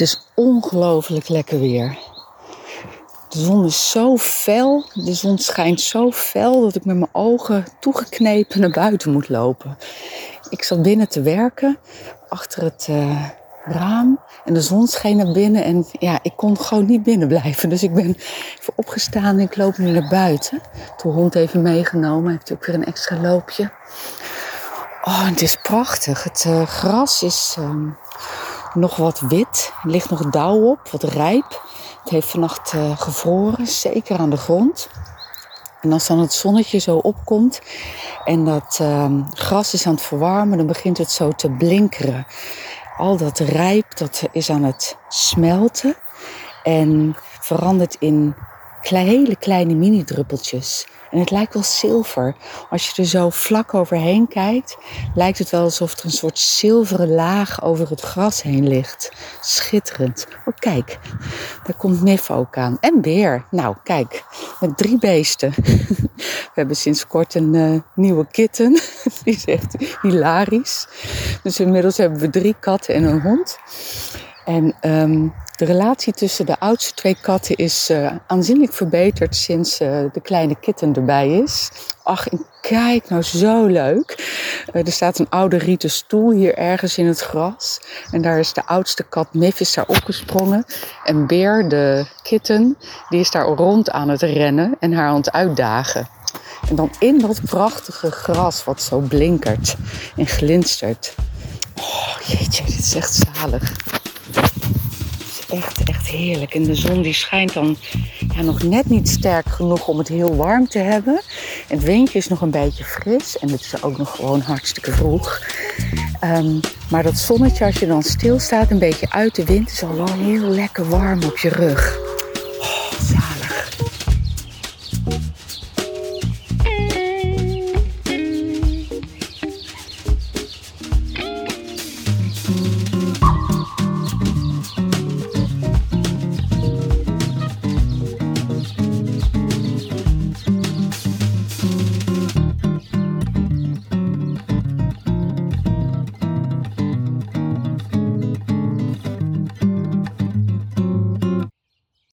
is ongelooflijk lekker weer. De zon is zo fel, de zon schijnt zo fel dat ik met mijn ogen toegeknepen naar buiten moet lopen. Ik zat binnen te werken, achter het uh, raam. En de zon scheen naar binnen en ja, ik kon gewoon niet binnen blijven. Dus ik ben even opgestaan en ik loop nu naar buiten. De hond even meegenomen, heeft ook weer een extra loopje. Oh, het is prachtig. Het uh, gras is uh, nog wat wit. Er ligt nog dauw op, wat rijp. Het heeft vannacht uh, gevroren, zeker aan de grond. En als dan het zonnetje zo opkomt en dat ehm, gras is aan het verwarmen, dan begint het zo te blinkeren. Al dat rijp, dat is aan het smelten en verandert in hele kleine mini-druppeltjes. En het lijkt wel zilver. Als je er zo vlak overheen kijkt, lijkt het wel alsof er een soort zilveren laag over het gras heen ligt. Schitterend. Oh, kijk, daar komt Nif ook aan. En Beer. Nou, kijk, met drie beesten. We hebben sinds kort een uh, nieuwe kitten. Die is echt hilarisch. Dus inmiddels hebben we drie katten en een hond. En um, de relatie tussen de oudste twee katten is uh, aanzienlijk verbeterd sinds uh, de kleine kitten erbij is. Ach, en kijk nou zo leuk. Uh, er staat een oude rieten stoel hier ergens in het gras. En daar is de oudste kat Miff daar opgesprongen. En Beer, de kitten, die is daar rond aan het rennen en haar aan het uitdagen. En dan in dat prachtige gras wat zo blinkert en glinstert. Oh jeetje, dit is echt zalig echt, echt heerlijk. En de zon die schijnt dan ja, nog net niet sterk genoeg om het heel warm te hebben. En het windje is nog een beetje fris. En het is ook nog gewoon hartstikke vroeg. Um, maar dat zonnetje, als je dan stilstaat, een beetje uit de wind, is al wel heel lekker warm op je rug.